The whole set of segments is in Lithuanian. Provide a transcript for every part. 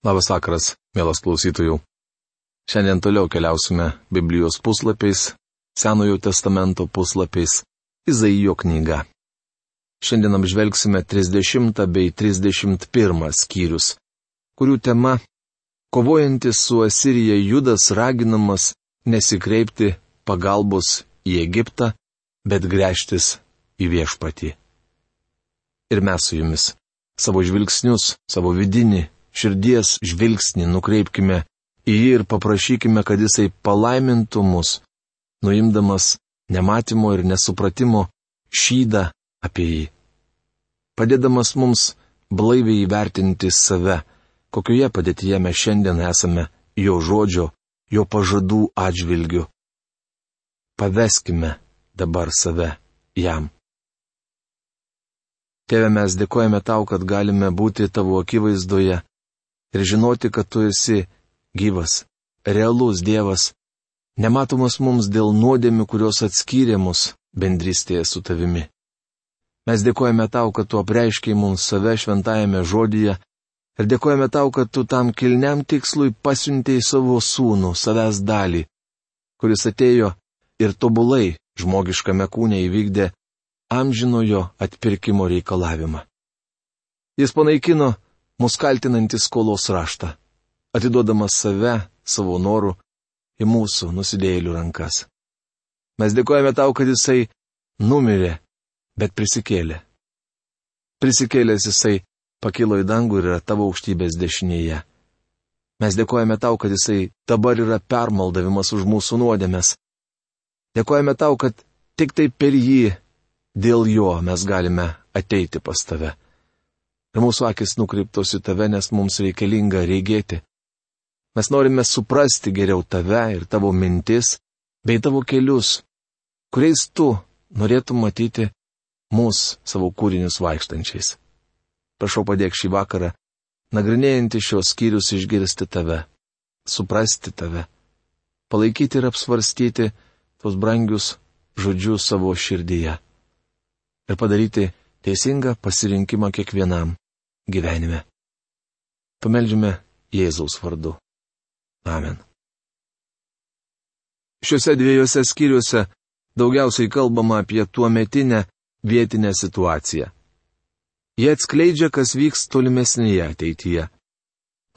Labas vakaras, mielas klausytojų. Šiandien toliau keliausime Biblijos puslapiais, Senojo testamento puslapiais, Izaijo knyga. Šiandien apžvelgsime 30 bei 31 skyrius, kurių tema - kovojantis su Asirija Judas raginamas nesikreipti pagalbos į Egiptą, bet grėžtis į viešpatį. Ir mes su jumis savo žvilgsnius, savo vidinį širdies žvilgsnį nukreipkime į jį ir paprašykime, kad jisai palaimintų mus, nuimdamas nematymo ir nesupratimo šydą apie jį. Padėdamas mums blaiviai įvertinti save, kokioje padėtyje mes šiandien esame jo žodžio, jo pažadų atžvilgiu. Paveskime dabar save jam. Tėve, mes dėkojame tau, kad galime būti tavo akivaizdoje ir žinoti, kad tu esi gyvas, realus Dievas, nematomas mums dėl nuodėmių, kurios atskyrė mus bendrystėje su tavimi. Mes dėkojame tau, kad tu apreiškiai mums save šventajame žodyje ir dėkojame tau, kad tu tam kilniam tikslui pasiuntėjai savo sūnų, savęs dalį, kuris atėjo ir tobulai žmogiškame kūne įvykdė amžinojo atpirkimo reikalavimą. Jis panaikino mus kaltinantį skolos raštą, atiduodamas save savo norų į mūsų nusidėjėlių rankas. Mes dėkojame tau, kad jisai numirė, bet prisikėlė. Prisikėlęs jisai pakilo į dangų ir yra tavo aukštybės dešinėje. Mes dėkojame tau, kad jisai dabar yra permaldavimas už mūsų nuodėmės. Dėkojame tau, kad tik tai per jį, dėl jo mes galime ateiti pas tave ir mūsų akis nukreiptos į tave, nes mums reikalinga reigėti. Mes norime suprasti geriau tave ir tavo mintis, bei tavo kelius, kuriais tu norėtum matyti mūsų savo kūrinius vaikštančiais. Prašau padėk šį vakarą, nagrinėjantį šios skyrius išgirsti tave, suprasti tave, palaikyti ir apsvarstyti tos brangius žodžius savo širdyje ir padaryti teisingą pasirinkimą kiekvienam gyvenime. Pameldžiame Jėzaus vardu. Amen. Šiuose dviejose skyriuose daugiausiai kalbama apie tuo metinę vietinę situaciją. Jie atskleidžia, kas vyks tolimesnėje ateityje.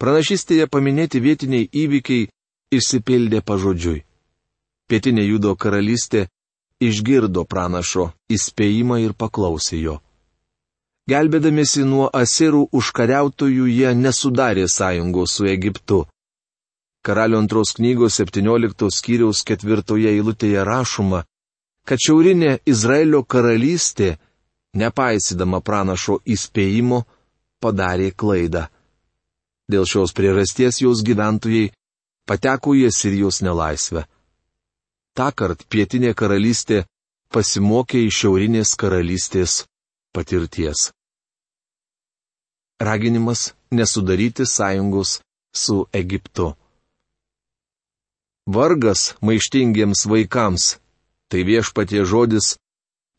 Pranašystėje paminėti vietiniai įvykiai išsipildė pažodžiui. Pietinė judo karalystė išgirdo pranašo įspėjimą ir paklausė jo. Gelbėdamėsi nuo asirų užkariautojų jie nesudarė sąjungos su Egiptu. Karalių antros knygos 17 skyriaus ketvirtoje eilutėje rašoma, kad šiaurinė Izraelio karalystė, nepaisydama pranašo įspėjimo, padarė klaidą. Dėl šios priežasties jos gyventojai pateko į Asirijos nelaisvę. Ta kart pietinė karalystė pasimokė iš šiaurinės karalystės patirties. Raginimas nesudaryti sąjungos su Egiptu. Vargas maištingiems vaikams - tai viešpatie žodis,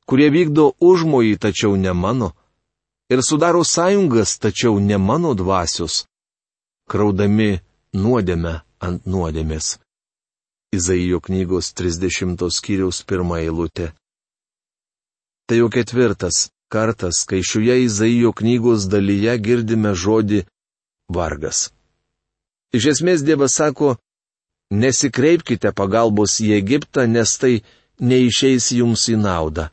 kurie vykdo užmojį, tačiau ne mano, ir sudaro sąjungas, tačiau ne mano dvasios, kraudami nuodėmę ant nuodėmės. Izaijo knygos 30 skyriaus pirmą eilutę. Tai jau ketvirtas kartas, kai šioje Izaijo knygos dalyje girdime žodį vargas. Iš esmės Dievas sako, nesikreipkite pagalbos į Egiptą, nes tai neišeis jums į naudą.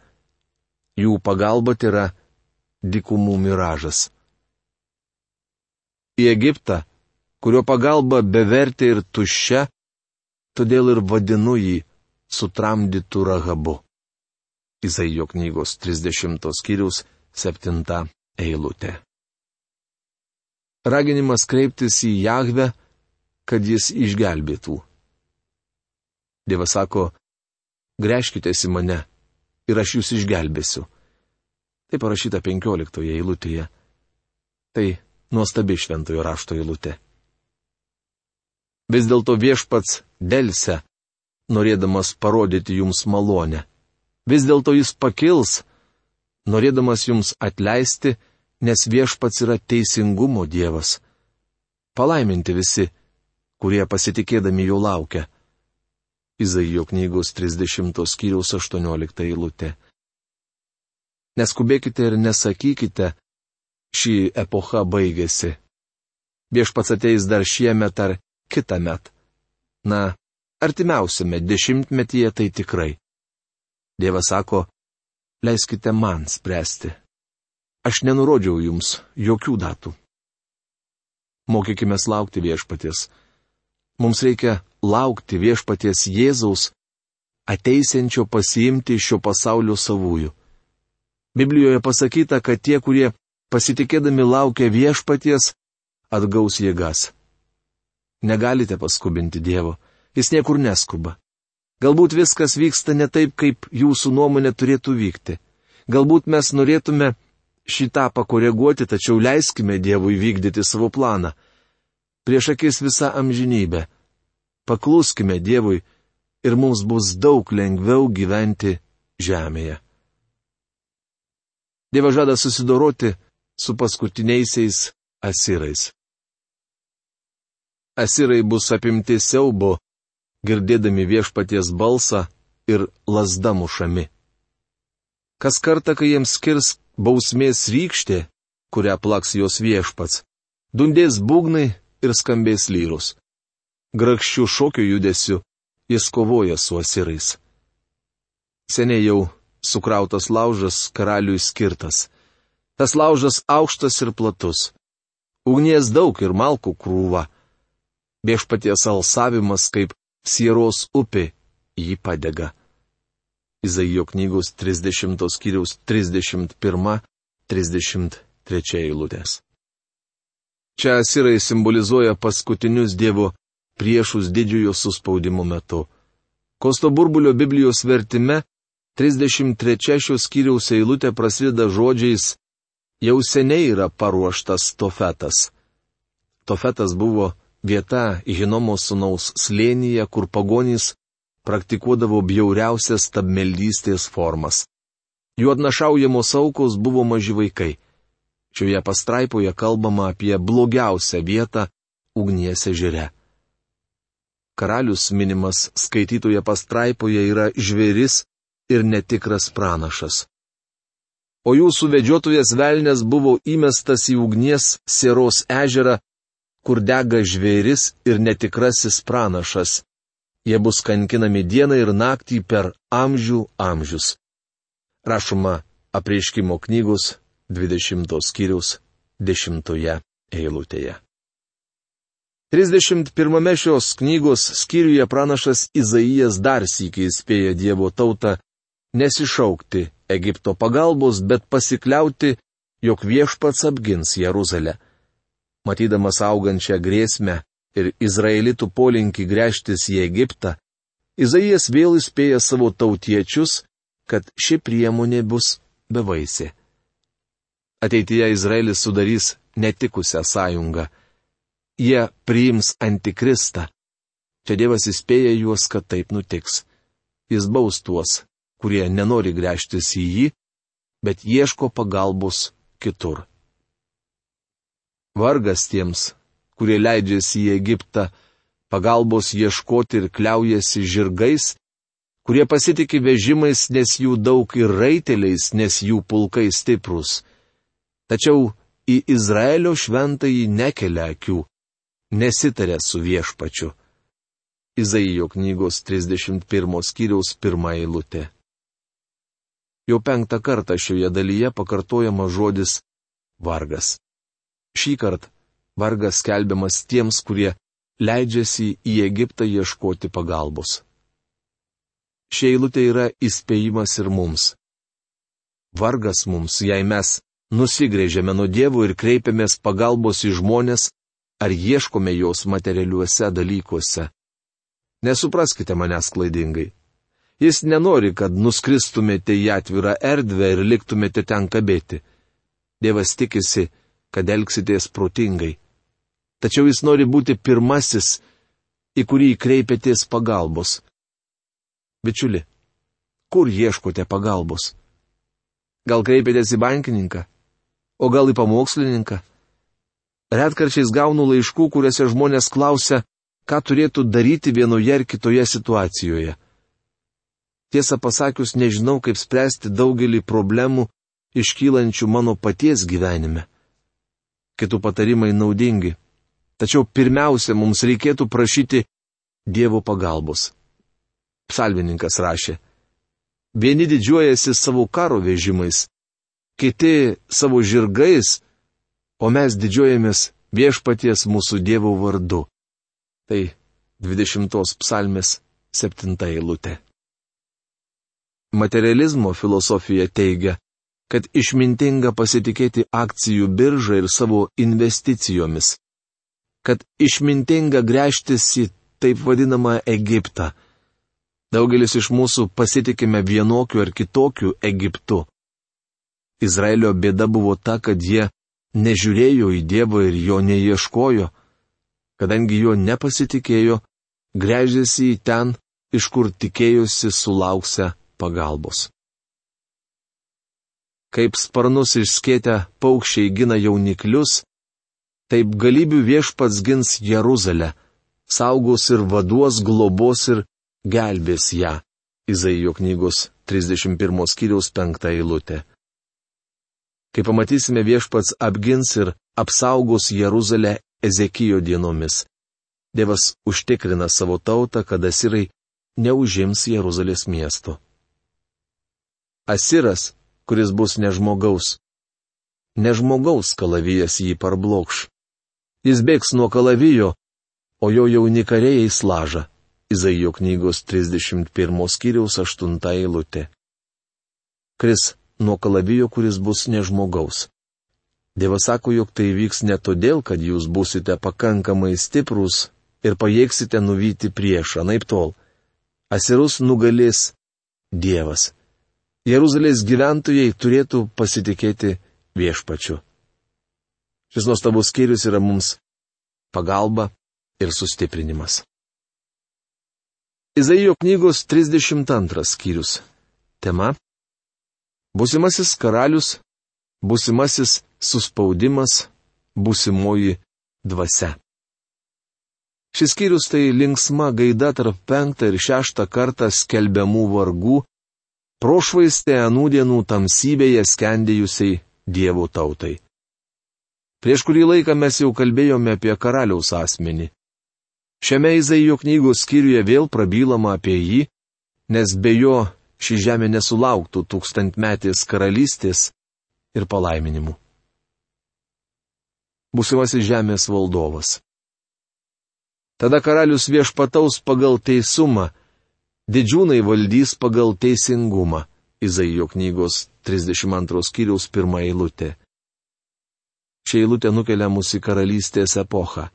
Jų pagalba tai yra dikumų miražas. Į Egiptą, kurio pagalba bevertė ir tuščia, todėl ir vadinu jį sutramdytų rahabu. Izaijo knygos 30 skyrius 7 eilutė. Raginimas kreiptis į Jahvę, kad jis išgelbėtų. Dievas sako, greškitės į mane ir aš jūs išgelbėsiu. Tai parašyta 15 eilutėje. Tai nuostabi šventojo rašto eilutė. Vis dėlto viešpats dėlse, norėdamas parodyti jums malonę vis dėlto jis pakils, norėdamas jums atleisti, nes viešpats yra teisingumo Dievas. Palaiminti visi, kurie pasitikėdami jo laukia. Izaijo knygos 30 skyriaus 18 eilutė. Neskubėkite ir nesakykite, šį epochą baigėsi. Viešpats ateis dar šiemet ar kitą met. Na, artimiausiame dešimtmetyje tai tikrai. Dievas sako, leiskite man spręsti. Aš nenurodžiau jums jokių datų. Mokykime laukti viešpaties. Mums reikia laukti viešpaties Jėzaus, ateisiančio pasiimti iš šio pasaulio savųjų. Biblijoje pasakyta, kad tie, kurie pasitikėdami laukia viešpaties, atgaus jėgas. Negalite paskubinti Dievo, jis niekur neskuba. Galbūt viskas vyksta ne taip, kaip jūsų nuomonė turėtų vykti. Galbūt mes norėtume šitą pakoreguoti, tačiau leiskime Dievui vykdyti savo planą. Prieš akis visą amžinybę. Pakluskime Dievui ir mums bus daug lengviau gyventi žemėje. Dievas žada susidoroti su paskutiniaisiais asirais. Asirai bus apimti siaubo, girdėdami viešpaties balsą ir lasda mušami. Kas kartą, kai jiems skirs bausmės rykštė, kurią plaks jos viešpats, dundės būgnai ir skambės lyrus. Grakščių šokio judesiu jis kovoja su asirais. Seniai jau sukrautas laužas karaliui skirtas. Tas laužas aukštas ir platus. Ugnies daug ir malkų krūva. Viešpaties alsavimas kaip sieros upė jį padega. Izaijo knygos 30 skyriaus 31-33 eilutės. Čia asirai simbolizuoja paskutinius Dievo priešus didžiojo suspaudimo metu. Kosto burbulio Biblijos vertime 33 šios skyriaus eilutė prasideda žodžiais Jau seniai yra paruoštas Tofetas. Tofetas buvo vieta Hinomo sunaus slėnyje, kur pagonys praktikuodavo bjauriausias stabmeldystės formas. Jų atnašaujamos aukos buvo maži vaikai. Šioje pastraipoje kalbama apie blogiausią vietą ugnies ežere. Karalius minimas skaitytoje pastraipoje yra žvėris ir netikras pranašas. O jūsų vedžiotojas velnės buvo įmestas į ugnies sieros ežerą, kur dega žvėris ir netikrasis pranašas. Jie bus kankinami dieną ir naktį per amžių amžius. Rašoma apreiškimo knygos 20 skyriaus 10 eilutėje. 31 šios knygos skyriuje pranašas Izaijas dar sįkiai įspėja Dievo tautą nesišaukti Egipto pagalbos, bet pasikliauti, jog viešpats apgins Jeruzalę matydamas augančią grėsmę ir izraelitų polinkį grėžtis į Egiptą, Izaijas vėl įspėja savo tautiečius, kad ši priemonė bus bevaisė. Ateityje Izraelis sudarys netikusią sąjungą. Jie priims antikristą. Čia Dievas įspėja juos, kad taip nutiks. Jis baus tuos, kurie nenori grėžtis į jį, bet ieško pagalbos kitur. Vargas tiems, kurie leidžiasi į Egiptą, pagalbos ieškoti ir kliaujasi žirgais, kurie pasitikė vežimais, nes jų daug ir raiteliais, nes jų pulkai stiprus. Tačiau į Izraelio šventąjį nekelia akių, nesitarė su viešpačiu. Izaijo knygos 31 skyriaus pirmą eilutę. Jau penktą kartą šioje dalyje pakartojama žodis vargas. Šį kartą vargas skelbiamas tiems, kurie leidžiasi į Egiptą ieškoti pagalbos. Šia eilutė yra įspėjimas ir mums. Vargas mums, jei mes nusigrėžėme nuo dievų ir kreipiamės pagalbos į žmonės, ar ieškome jos materialiuose dalykuose. Nesupraskite manęs klaidingai. Jis nenori, kad nuskristumėte į atvirą erdvę ir liktumėte ten kabėti. Dievas tikisi, kad elgsitės protingai. Tačiau jis nori būti pirmasis, į kurį kreipiatės pagalbos. Bičiuli, kur ieškote pagalbos? Gal kreipiatės į bankininką? O gal į pamokslininką? Retkarčiais gaunu laiškų, kuriuose žmonės klausia, ką turėtų daryti vienoje ar kitoje situacijoje. Tiesą pasakius, nežinau, kaip spręsti daugelį problemų iškylančių mano paties gyvenime. Kitų patarimai naudingi. Tačiau pirmiausia, mums reikėtų prašyti Dievo pagalbos. Psalvininkas rašė. Vieni didžiuojasi savo karo vežimais, kiti savo žirgais, o mes didžiuojamės viešpaties mūsų Dievo vardu. Tai 20 psalmės 7 eilutė. Materializmo filosofija teigia, kad išmintinga pasitikėti akcijų biržą ir savo investicijomis. Kad išmintinga grėžtis į taip vadinamą Egiptą. Daugelis iš mūsų pasitikime vienokiu ar kitokiu Egiptu. Izraelio bėda buvo ta, kad jie nežiūrėjo į Dievą ir jo neieškojo. Kadangi jo nepasitikėjo, grėžėsi į ten, iš kur tikėjosi sulauksę pagalbos. Kaip sparnus išskėtę paukščiai gina jauniklius, taip galybių viešpats gins Jeruzalę, saugos ir vaduos, globos ir gelbės ją. Izaijo knygos 31 skyriaus 5 eilutė. Kai pamatysime viešpats apgins ir apsaugos Jeruzalę Ezekijo dienomis. Dievas užtikrina savo tautą, kad asirai neužims Jeruzalės miesto. Asiras, kuris bus nežmogaus. Nežmogaus kalavijas jį parblokš. Jis bėgs nuo kalavijo, o jo jauni kariai įslaža. Izaijo knygos 31 skyriaus 8 eilutė. Kris nuo kalavijo, kuris bus nežmogaus. Dievas sako, jog tai vyks ne todėl, kad jūs busite pakankamai stiprus ir pajėgsite nuvyti priešą, naip tol. Asirus nugalės Dievas. Jeruzalės gyventojai turėtų pasitikėti viešpačiu. Šis nuostabus skyrius yra mums pagalba ir sustiprinimas. Izaijo knygos 32 skyrius. Tema - Būsimasis karalius, būsimasis suspaudimas, būsimoji dvasia. Šis skyrius tai linksma gaida tarp penktą ir šeštą kartą skelbiamų vargų prošvaistė anūdienų tamsybėje skendėjusiai Dievo tautai. Prieš kurį laiką mes jau kalbėjome apie karaliaus asmenį. Šiame Izaijo knygos skyriuje vėl prabylama apie jį, nes be jo ši žemė nesulauktų tūkstantmetės karalystės ir palaiminimų. Būsimasis žemės valdovas. Tada karalius viešpataus pagal teisumą Didžiūnai valdys pagal teisingumą. Izaijo knygos 32 skyriaus pirmą eilutę. Ši eilutė nukelia mus į karalystės epochą.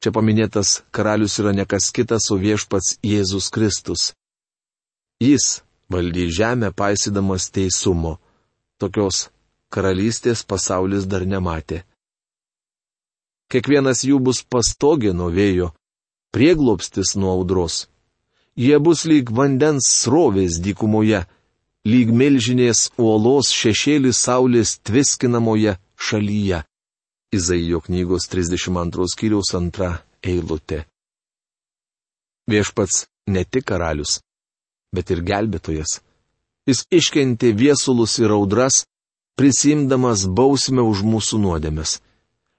Čia paminėtas karalius yra ne kas kitas, o viešpats Jėzus Kristus. Jis valdy žemę paisydamas teisumo. Tokios karalystės pasaulis dar nematė. Kiekvienas jų bus pastogė nuo vėjo, prieglopstis nuo audros. Jie bus lyg vandens srovės dykumoje, lyg milžinės uolos šešėlis saulės tviskinamoje šalyje. Izaijo knygos 32 skyriaus antra eilutė. Viešpats ne tik karalius, bet ir gelbėtojas. Jis iškentė viesulus ir audras, prisimdamas bausmę už mūsų nuodėmes.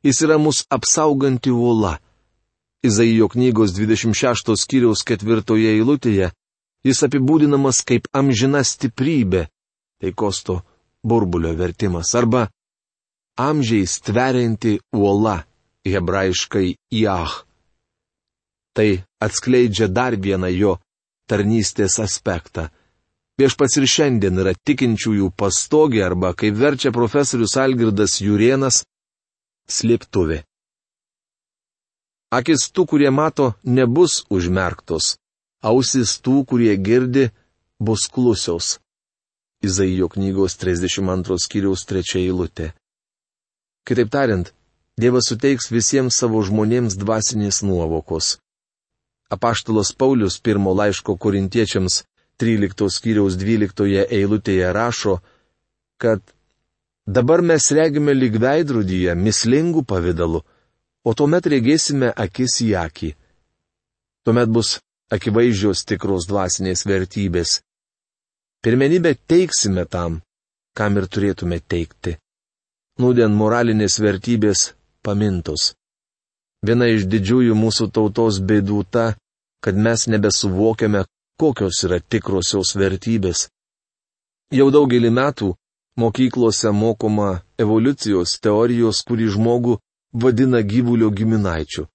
Jis yra mūsų apsauganti uola Izaijo knygos 26 skyriaus ketvirtoje eilutėje jis apibūdinamas kaip amžina stiprybė, tai kosto burbulio vertimas, arba amžiais tverianti uola, hebrajiškai jach. Tai atskleidžia dar vieną jo tarnystės aspektą. Viešpats ir šiandien yra tikinčiųjų pastogė arba, kaip verčia profesorius Algirdas Jurienas, slėptuvė. Akis tų, kurie mato, nebus užmerktos, ausis tų, kurie girdi, bus klusiaus. Izaijo knygos 32 skyriaus 3 eilutė. Kitaip tariant, Dievas suteiks visiems savo žmonėms dvasinės nuovokos. Apaštalas Paulius pirmo laiško korintiečiams 13 skyriaus 12 eilutėje rašo, kad dabar mes regime lyg veidrodyje mislingų pavydalų, o tuomet regėsime akis į akį. Tuomet bus akivaizdžios tikros dvasinės vertybės. Pirmenybę teiksime tam, kam ir turėtume teikti. Nūdien moralinės vertybės pamintos. Viena iš didžiųjų mūsų tautos bėdų ta, kad mes nebesuvokiame, kokios yra tikrosios vertybės. Jau daugelį metų mokyklose mokoma evoliucijos teorijos, kuri žmogų vadina gyvulio giminaičiu.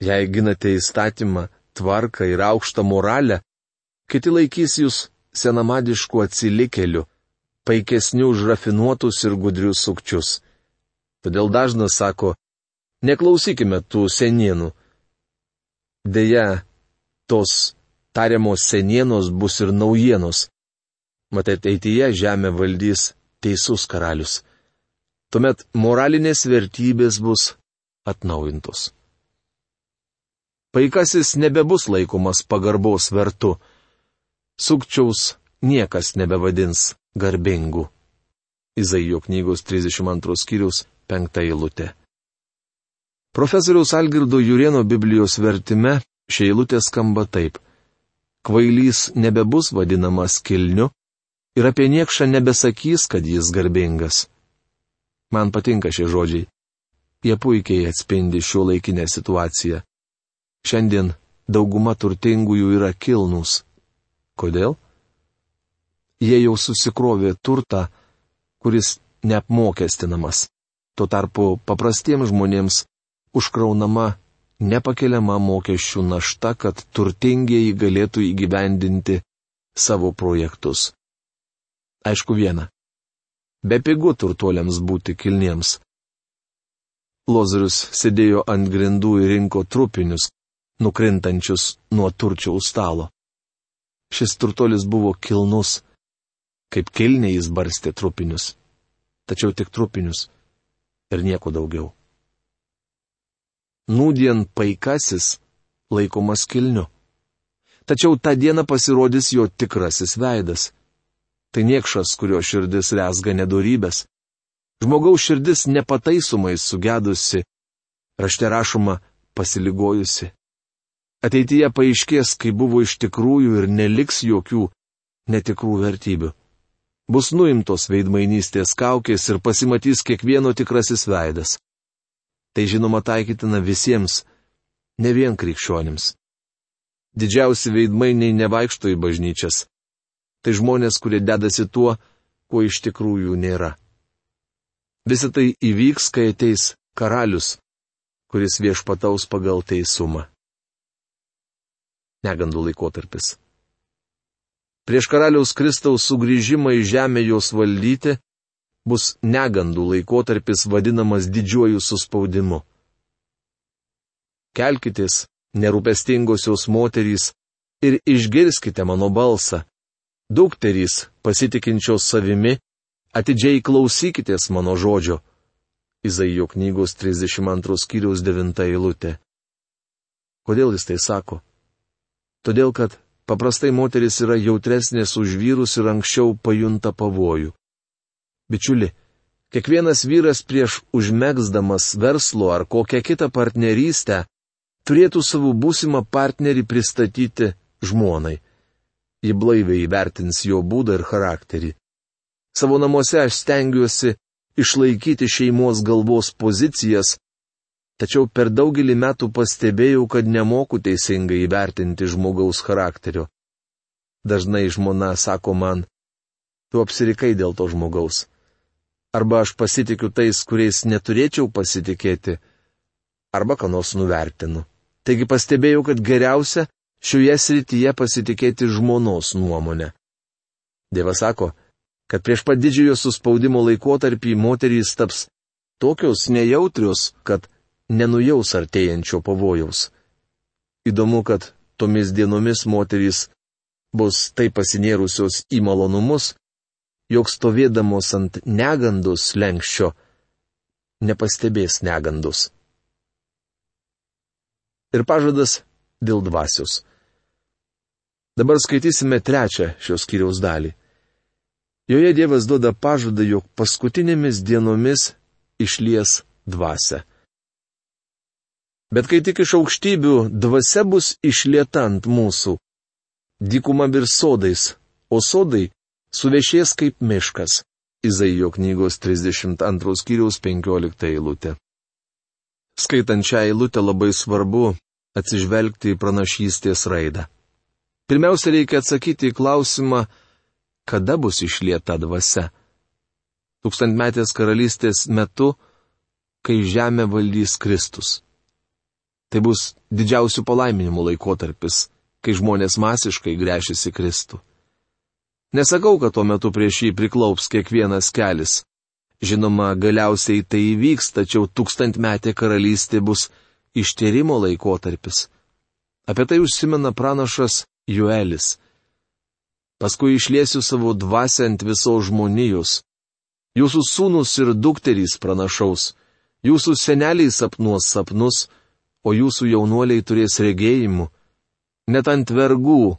Jei ginate įstatymą, tvarką ir aukštą moralę, kiti laikys jūs senamadišku atsilikėliu, paikesniu už rafinuotus ir gudrius sukčius. Todėl dažnas sako, Neklausykime tų senienų. Deja, tos tariamos senienos bus ir naujienos. Matai, ateityje žemę valdys teisus karalius. Tuomet moralinės vertybės bus atnaujintos. Paikasis nebebus laikomas pagarbos vertu. Sukčiaus niekas nebevadins garbingu. Izaijo knygos 32 skyrius 5 eilutė. Profesoriaus Algirdo Jurieno Biblijos vertime šie eilutė skamba taip. Kvailys nebebus vadinamas kilniu ir apie niekšą nebesakys, kad jis garbingas. Man patinka šie žodžiai. Jie puikiai atspindi šio laikinę situaciją. Šiandien dauguma turtingųjų yra kilnus. Kodėl? Jie jau susikrovė turtą, kuris neapmokestinamas. Tuo tarpu paprastiems žmonėms užkraunama nepakeliama mokesčių našta, kad turtingieji galėtų įgyvendinti savo projektus. Aišku viena. Be pigų turtuoliams būti kilniems. Lozorius sėdėjo ant grindų ir rinko trupinius, nukrintančius nuo turčiaus stalo. Šis turtuolis buvo kilnus, kaip kilniai jis barstė trupinius. Tačiau tik trupinius ir nieko daugiau nūdien paikasis laikomas kilniu. Tačiau tą dieną pasirodys jo tikrasis veidas. Tai niekšas, kurio širdis lesga nedorybės. Žmogaus širdis nepataisomai sugedusi, rašte rašoma pasiligojusi. Ateityje paaiškės, kai buvo iš tikrųjų ir neliks jokių netikrų vertybių. Bus nuimtos veidmainystės kaukės ir pasimatys kiekvieno tikrasis veidas. Tai žinoma taikytina visiems, ne vien krikščionims. Didžiausi veidmainiai nevaikšto į bažnyčias. Tai žmonės, kurie dedasi tuo, ko iš tikrųjų nėra. Visą tai įvyks, kai ateis karalius, kuris viešpataus pagal teisumą. Negandų laikotarpis. Prieš karaliaus Kristaus sugrįžimą į žemę jos valdyti, bus negandų laikotarpis vadinamas didžiuoju suspaudimu. Kelkitės, nerūpestingosios moterys, ir išgirskite mano balsą. Dukterys, pasitikinčios savimi, atidžiai klausykitės mano žodžio. Izaijo knygos 32 skyriaus 9 eilutė. Kodėl jis tai sako? Todėl, kad paprastai moteris yra jautresnės už vyrus ir anksčiau pajunta pavojų. Bičiuli, kiekvienas vyras prieš užmėgsdamas verslo ar kokią kitą partnerystę turėtų savo būsimą partnerį pristatyti žmonai. Ji blaiviai įvertins jo būdą ir charakterį. Savo namuose aš stengiuosi išlaikyti šeimos galvos pozicijas, tačiau per daugelį metų pastebėjau, kad nemoku teisingai įvertinti žmogaus charakterio. Dažnai žmona sako man, tu apsirikai dėl to žmogaus arba aš pasitikiu tais, kuriais neturėčiau pasitikėti, arba ką nors nuvertinu. Taigi pastebėjau, kad geriausia šioje srityje pasitikėti žmonos nuomonę. Dievas sako, kad prieš pat didžiojo suspaudimo laikotarpį moterys taps tokios nejautrios, kad nenujaus artėjančio pavojaus. Įdomu, kad tomis dienomis moterys bus taip pasinėrusios į malonumus, jog stovėdamos ant negandus lenkščio, nepastebės negandus. Ir pažadas dėl dvasios. Dabar skaitysime trečią šios kiriaus dalį. Joje Dievas duoda pažadą, jog paskutinėmis dienomis išlies dvasia. Bet kai tik iš aukštybių dvasia bus išlieta ant mūsų, dykuma virs sodais, o sodai suvešės kaip miškas. Izaijo knygos 32 skyriaus 15 eilutė. Skaitant šią eilutę labai svarbu atsižvelgti į pranašystės raidą. Pirmiausia, reikia atsakyti į klausimą, kada bus išlieta dvasia. Tūkstantmetės karalystės metu, kai žemę valdys Kristus. Tai bus didžiausių palaiminimų laikotarpis, kai žmonės masiškai grėšisi Kristų. Nesakau, kad tuo metu prieš jį priklaups kiekvienas kelias. Žinoma, galiausiai tai įvyks, tačiau tūkstantmetė karalystė bus ištyrimo laikotarpis. Apie tai užsimena pranašas Juelis. Paskui išliesiu savo dvasę ant visos žmonijos. Jūsų sūnus ir dukterys pranašaus, jūsų seneliai sapnuos sapnus, o jūsų jaunuoliai turės regėjimų. Net ant vergų,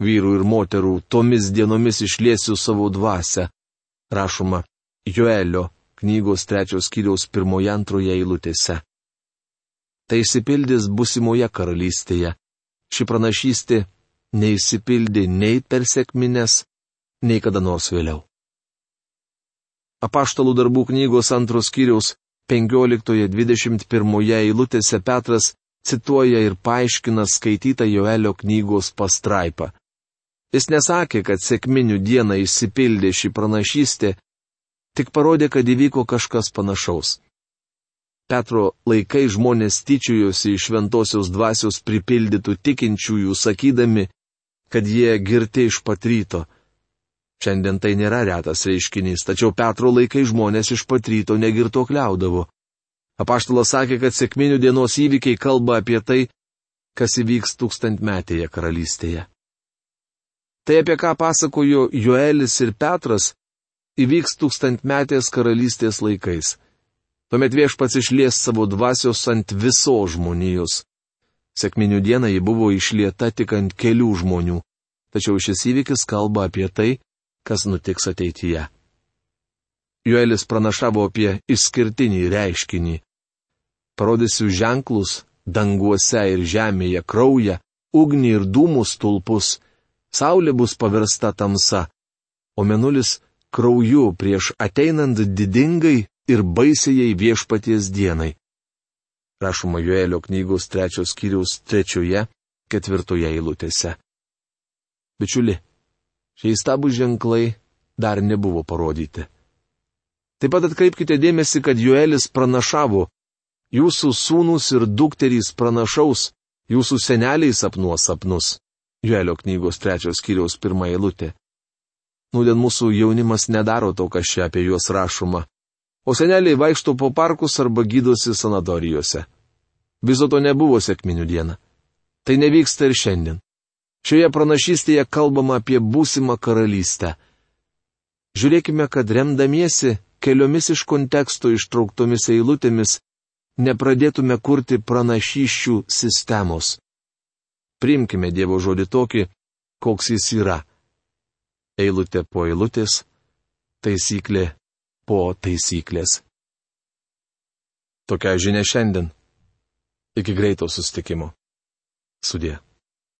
vyrų ir moterų, tomis dienomis išliesiu savo dvasę. Rašoma Joelio knygos trečios kiriaus pirmoje antroje eilutėse. Tai įsipildys busimoje karalystėje. Ši pranašystė neįsipildė nei per sėkmines, nei kada nors vėliau. Apaštalų darbų knygos antros kiriaus 15-21 eilutėse Petras cituoja ir paaiškina skaitytą Joelio knygos pastraipą. Jis nesakė, kad sėkminių dieną įsipildė ši pranašystė, tik parodė, kad įvyko kažkas panašaus. Petro laikai žmonės tyčiojosi iš šventosios dvasios pripildytų tikinčiųjų, sakydami, kad jie girti iš patryto. Šiandien tai nėra retas reiškinys, tačiau Petro laikai žmonės iš patryto negirto kliaudavo. Apaštalas sakė, kad sėkminių dienos įvykiai kalba apie tai, kas įvyks tūkstantmetėje karalystėje. Tai apie ką pasakojo Joelis ir Petras, įvyks tūkstantmetės karalystės laikais. Tuomet viešpats išlies savo dvasios ant visos žmonijos. Sėkminių dieną ji buvo išlieta tik ant kelių žmonių, tačiau šis įvykis kalba apie tai, kas nutiks ateityje. Joelis pranašavo apie išskirtinį reiškinį. Parodysiu ženklus danguose ir žemėje kraują, ugnį ir dūmų stulpus, saulė bus paversta tamsa, o menulis krauju prieš ateinant didingai ir baisiai viešpaties dienai. Rašoma Joelio knygos trečios kiriaus trečioje, ketvirtoje eilutėse. Bičiuli, šie įstabų ženklai dar nebuvo parodyti. Taip pat atkreipkite dėmesį, kad Joelis pranašavo, jūsų sūnus ir dukterys pranašaus, jūsų seneliai sapnuos sapnus. Joelio knygos trečios kiriaus pirmą eilutę. Nūdien mūsų jaunimas nedaro to, kas čia apie juos rašoma. O seneliai vaikšto po parkus arba gydosi sanatorijose. Viso to nebuvo sėkminių diena. Tai nevyksta ir šiandien. Šioje pranašystėje kalbama apie būsimą karalystę. Žiūrėkime, kad remdamiesi keliomis iš konteksto ištrauktomis eilutėmis nepradėtume kurti pranašyščių sistemos. Primkime Dievo žodį tokį, koks jis yra eilutė po eilutės, taisyklė po taisyklės. Tokia žinia šiandien. Iki greito sustikimo. Sudė.